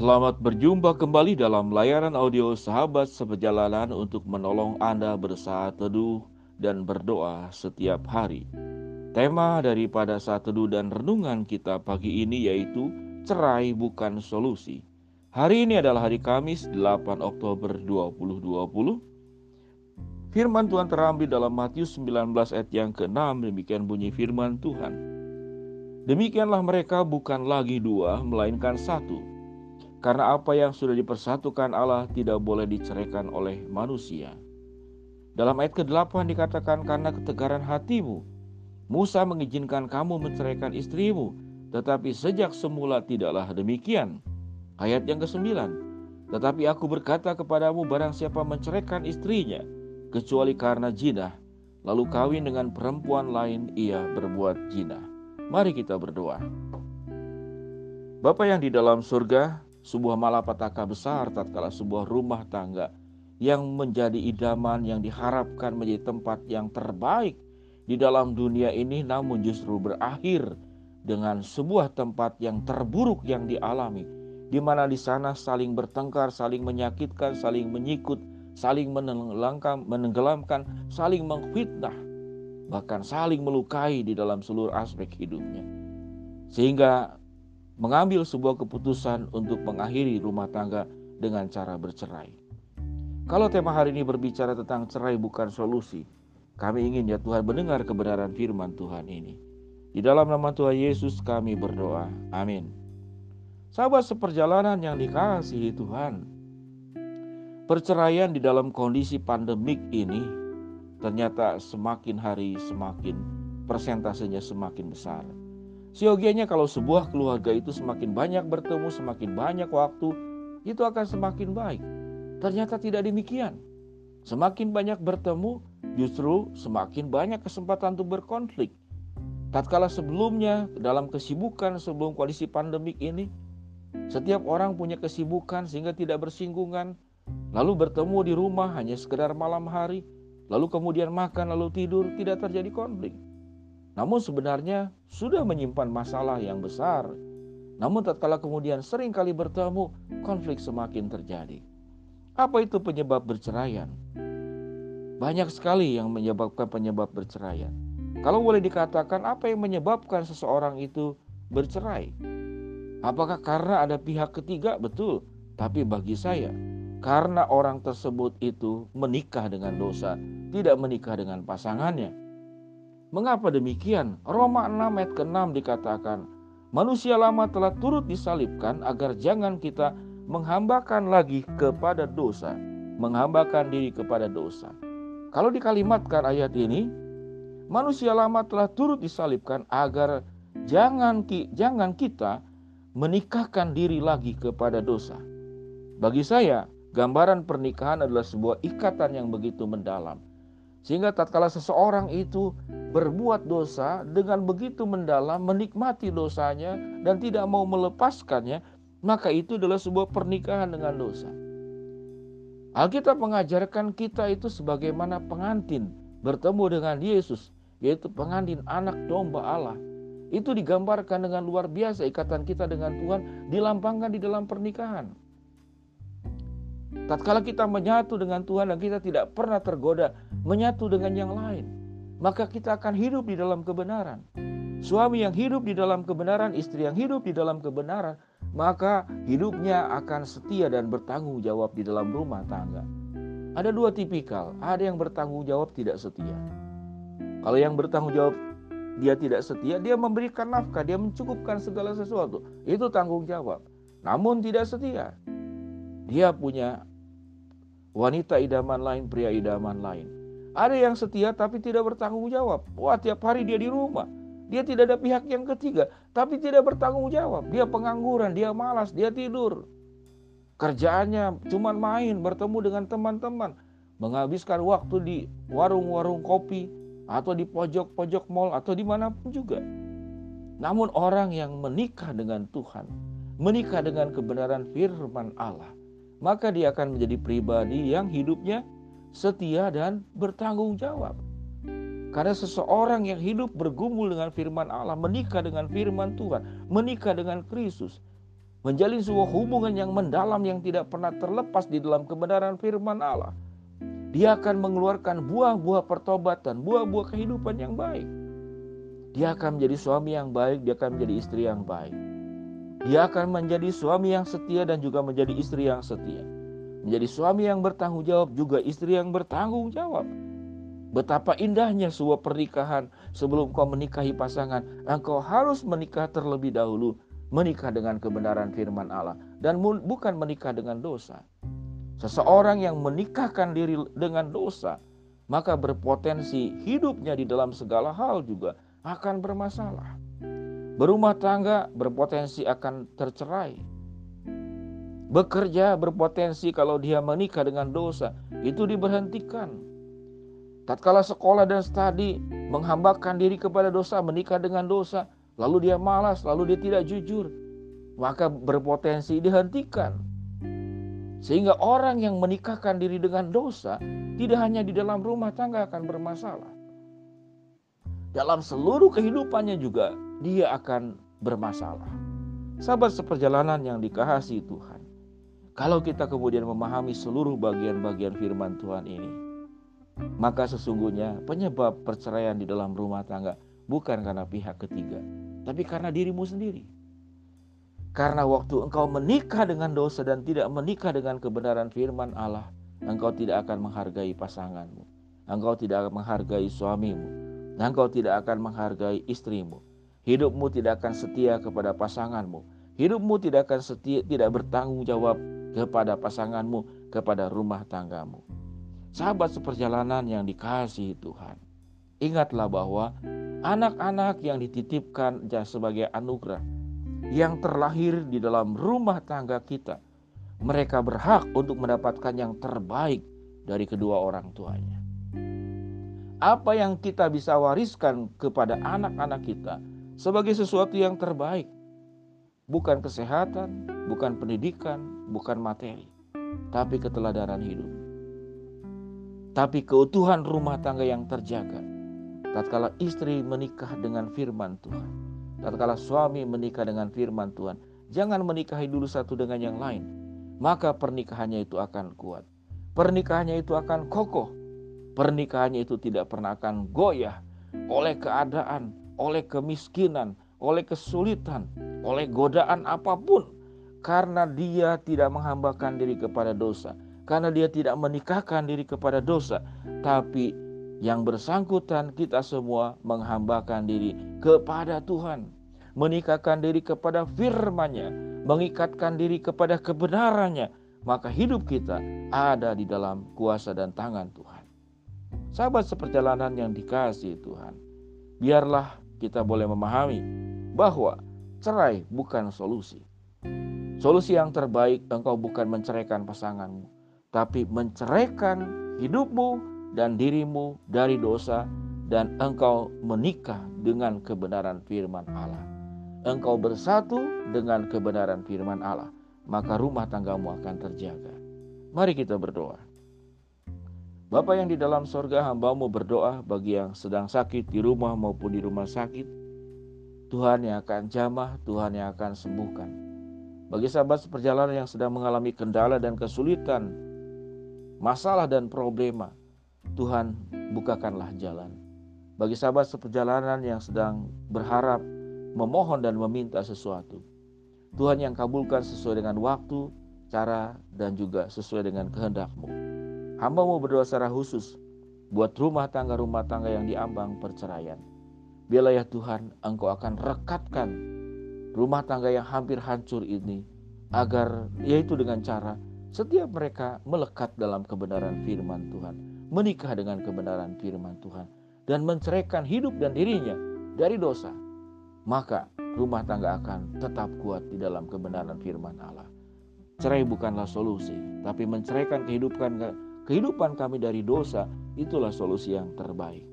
Selamat berjumpa kembali dalam layanan audio sahabat seperjalanan untuk menolong Anda bersaat teduh dan berdoa setiap hari. Tema daripada saat teduh dan renungan kita pagi ini yaitu cerai bukan solusi. Hari ini adalah hari Kamis 8 Oktober 2020. Firman Tuhan terambil dalam Matius 19 ayat yang ke-6 demikian bunyi firman Tuhan. Demikianlah mereka bukan lagi dua melainkan satu. Karena apa yang sudah dipersatukan Allah tidak boleh diceraikan oleh manusia. Dalam ayat ke-8 dikatakan karena ketegaran hatimu Musa mengizinkan kamu menceraikan istrimu, tetapi sejak semula tidaklah demikian. Ayat yang ke-9. Tetapi aku berkata kepadamu barang siapa menceraikan istrinya kecuali karena jinah lalu kawin dengan perempuan lain ia berbuat jinah. Mari kita berdoa. Bapa yang di dalam surga, sebuah malapetaka besar tatkala sebuah rumah tangga yang menjadi idaman yang diharapkan menjadi tempat yang terbaik di dalam dunia ini namun justru berakhir dengan sebuah tempat yang terburuk yang dialami di mana di sana saling bertengkar, saling menyakitkan, saling menyikut, saling menenggelamkan, menenggelamkan, saling mengfitnah, bahkan saling melukai di dalam seluruh aspek hidupnya. Sehingga mengambil sebuah keputusan untuk mengakhiri rumah tangga dengan cara bercerai. Kalau tema hari ini berbicara tentang cerai bukan solusi, kami ingin ya Tuhan mendengar kebenaran firman Tuhan ini. Di dalam nama Tuhan Yesus kami berdoa. Amin. Sahabat seperjalanan yang dikasihi Tuhan, perceraian di dalam kondisi pandemik ini ternyata semakin hari semakin persentasenya semakin besar. Siogianya kalau sebuah keluarga itu semakin banyak bertemu, semakin banyak waktu, itu akan semakin baik. Ternyata tidak demikian. Semakin banyak bertemu, justru semakin banyak kesempatan untuk berkonflik. Tatkala sebelumnya dalam kesibukan sebelum kondisi pandemik ini, setiap orang punya kesibukan sehingga tidak bersinggungan. Lalu bertemu di rumah hanya sekedar malam hari, lalu kemudian makan lalu tidur, tidak terjadi konflik. Namun sebenarnya sudah menyimpan masalah yang besar. Namun tatkala kemudian sering kali bertemu, konflik semakin terjadi. Apa itu penyebab berceraian? Banyak sekali yang menyebabkan penyebab berceraian. Kalau boleh dikatakan apa yang menyebabkan seseorang itu bercerai? Apakah karena ada pihak ketiga? Betul. Tapi bagi saya, karena orang tersebut itu menikah dengan dosa, tidak menikah dengan pasangannya. Mengapa demikian? Roma 6 ayat ke-6 dikatakan, Manusia lama telah turut disalibkan agar jangan kita menghambakan lagi kepada dosa, menghambakan diri kepada dosa. Kalau dikalimatkan ayat ini, manusia lama telah turut disalibkan agar jangan jangan kita menikahkan diri lagi kepada dosa. Bagi saya, gambaran pernikahan adalah sebuah ikatan yang begitu mendalam. Sehingga tatkala seseorang itu berbuat dosa dengan begitu mendalam, menikmati dosanya dan tidak mau melepaskannya, maka itu adalah sebuah pernikahan dengan dosa. Alkitab mengajarkan kita itu sebagaimana pengantin bertemu dengan Yesus, yaitu pengantin anak domba Allah itu digambarkan dengan luar biasa ikatan kita dengan Tuhan dilampangkan di dalam pernikahan. Tatkala kita menyatu dengan Tuhan dan kita tidak pernah tergoda menyatu dengan yang lain, maka kita akan hidup di dalam kebenaran. Suami yang hidup di dalam kebenaran, istri yang hidup di dalam kebenaran, maka hidupnya akan setia dan bertanggung jawab di dalam rumah tangga. Ada dua tipikal, ada yang bertanggung jawab tidak setia. Kalau yang bertanggung jawab dia tidak setia, dia memberikan nafkah, dia mencukupkan segala sesuatu. Itu tanggung jawab. Namun tidak setia. Dia punya wanita idaman lain, pria idaman lain. Ada yang setia tapi tidak bertanggung jawab. Wah, tiap hari dia di rumah. Dia tidak ada pihak yang ketiga, tapi tidak bertanggung jawab. Dia pengangguran, dia malas, dia tidur. Kerjaannya cuma main, bertemu dengan teman-teman, menghabiskan waktu di warung-warung kopi, atau di pojok-pojok mall atau di mana pun juga. Namun orang yang menikah dengan Tuhan, menikah dengan kebenaran firman Allah, maka dia akan menjadi pribadi yang hidupnya setia dan bertanggung jawab. Karena seseorang yang hidup bergumul dengan firman Allah, menikah dengan firman Tuhan, menikah dengan Kristus, menjalin sebuah hubungan yang mendalam yang tidak pernah terlepas di dalam kebenaran firman Allah. Dia akan mengeluarkan buah-buah pertobatan, buah-buah kehidupan yang baik. Dia akan menjadi suami yang baik, dia akan menjadi istri yang baik. Dia akan menjadi suami yang setia dan juga menjadi istri yang setia. Menjadi suami yang bertanggung jawab, juga istri yang bertanggung jawab. Betapa indahnya sebuah pernikahan sebelum kau menikahi pasangan. Engkau harus menikah terlebih dahulu. Menikah dengan kebenaran firman Allah. Dan bukan menikah dengan dosa. Seseorang yang menikahkan diri dengan dosa. Maka berpotensi hidupnya di dalam segala hal juga akan bermasalah. Berumah tangga berpotensi akan tercerai. Bekerja berpotensi kalau dia menikah dengan dosa. Itu diberhentikan Tatkala sekolah dan studi menghambakan diri kepada dosa, menikah dengan dosa, lalu dia malas, lalu dia tidak jujur, maka berpotensi dihentikan. Sehingga orang yang menikahkan diri dengan dosa tidak hanya di dalam rumah tangga akan bermasalah. Dalam seluruh kehidupannya juga dia akan bermasalah. Sahabat seperjalanan yang dikasihi Tuhan. Kalau kita kemudian memahami seluruh bagian-bagian firman Tuhan ini, maka sesungguhnya penyebab perceraian di dalam rumah tangga bukan karena pihak ketiga, tapi karena dirimu sendiri. Karena waktu engkau menikah dengan dosa dan tidak menikah dengan kebenaran firman Allah, engkau tidak akan menghargai pasanganmu. Engkau tidak akan menghargai suamimu. Engkau tidak akan menghargai istrimu. Hidupmu tidak akan setia kepada pasanganmu. Hidupmu tidak akan setia, tidak bertanggung jawab kepada pasanganmu, kepada rumah tanggamu. Sahabat seperjalanan yang dikasihi Tuhan. Ingatlah bahwa anak-anak yang dititipkan sebagai anugerah yang terlahir di dalam rumah tangga kita, mereka berhak untuk mendapatkan yang terbaik dari kedua orang tuanya. Apa yang kita bisa wariskan kepada anak-anak kita sebagai sesuatu yang terbaik, bukan kesehatan, bukan pendidikan, bukan materi, tapi keteladanan hidup tapi keutuhan rumah tangga yang terjaga. Tatkala istri menikah dengan firman Tuhan, tatkala suami menikah dengan firman Tuhan, jangan menikahi dulu satu dengan yang lain, maka pernikahannya itu akan kuat. Pernikahannya itu akan kokoh. Pernikahannya itu tidak pernah akan goyah oleh keadaan, oleh kemiskinan, oleh kesulitan, oleh godaan apa pun. Karena dia tidak menghambakan diri kepada dosa. Karena dia tidak menikahkan diri kepada dosa, tapi yang bersangkutan kita semua menghambakan diri kepada Tuhan, menikahkan diri kepada firman-Nya, mengikatkan diri kepada kebenarannya, maka hidup kita ada di dalam kuasa dan tangan Tuhan. Sahabat seperjalanan yang dikasih Tuhan, biarlah kita boleh memahami bahwa cerai bukan solusi. Solusi yang terbaik engkau bukan menceraikan pasanganmu, tapi menceraikan hidupmu dan dirimu dari dosa dan engkau menikah dengan kebenaran firman Allah. Engkau bersatu dengan kebenaran firman Allah, maka rumah tanggamu akan terjaga. Mari kita berdoa. Bapa yang di dalam sorga hambamu berdoa bagi yang sedang sakit di rumah maupun di rumah sakit. Tuhan yang akan jamah, Tuhan yang akan sembuhkan. Bagi sahabat seperjalanan yang sedang mengalami kendala dan kesulitan masalah dan problema, Tuhan bukakanlah jalan. Bagi sahabat seperjalanan yang sedang berharap, memohon dan meminta sesuatu, Tuhan yang kabulkan sesuai dengan waktu, cara, dan juga sesuai dengan kehendakmu. Hamba mau berdoa secara khusus buat rumah tangga-rumah tangga yang diambang perceraian. Biarlah ya Tuhan, Engkau akan rekatkan rumah tangga yang hampir hancur ini agar yaitu dengan cara setiap mereka melekat dalam kebenaran firman Tuhan, menikah dengan kebenaran firman Tuhan, dan menceraikan hidup dan dirinya dari dosa, maka rumah tangga akan tetap kuat di dalam kebenaran firman Allah. Cerai bukanlah solusi, tapi menceraikan kehidupan kehidupan kami dari dosa itulah solusi yang terbaik.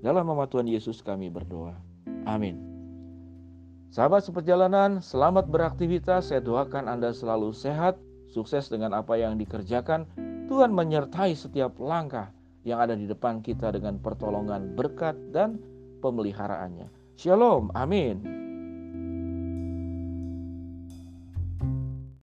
Dalam nama Tuhan Yesus kami berdoa. Amin. Sahabat seperjalanan, selamat beraktivitas. Saya doakan Anda selalu sehat, sukses dengan apa yang dikerjakan, Tuhan menyertai setiap langkah yang ada di depan kita dengan pertolongan berkat dan pemeliharaannya. Shalom, amin.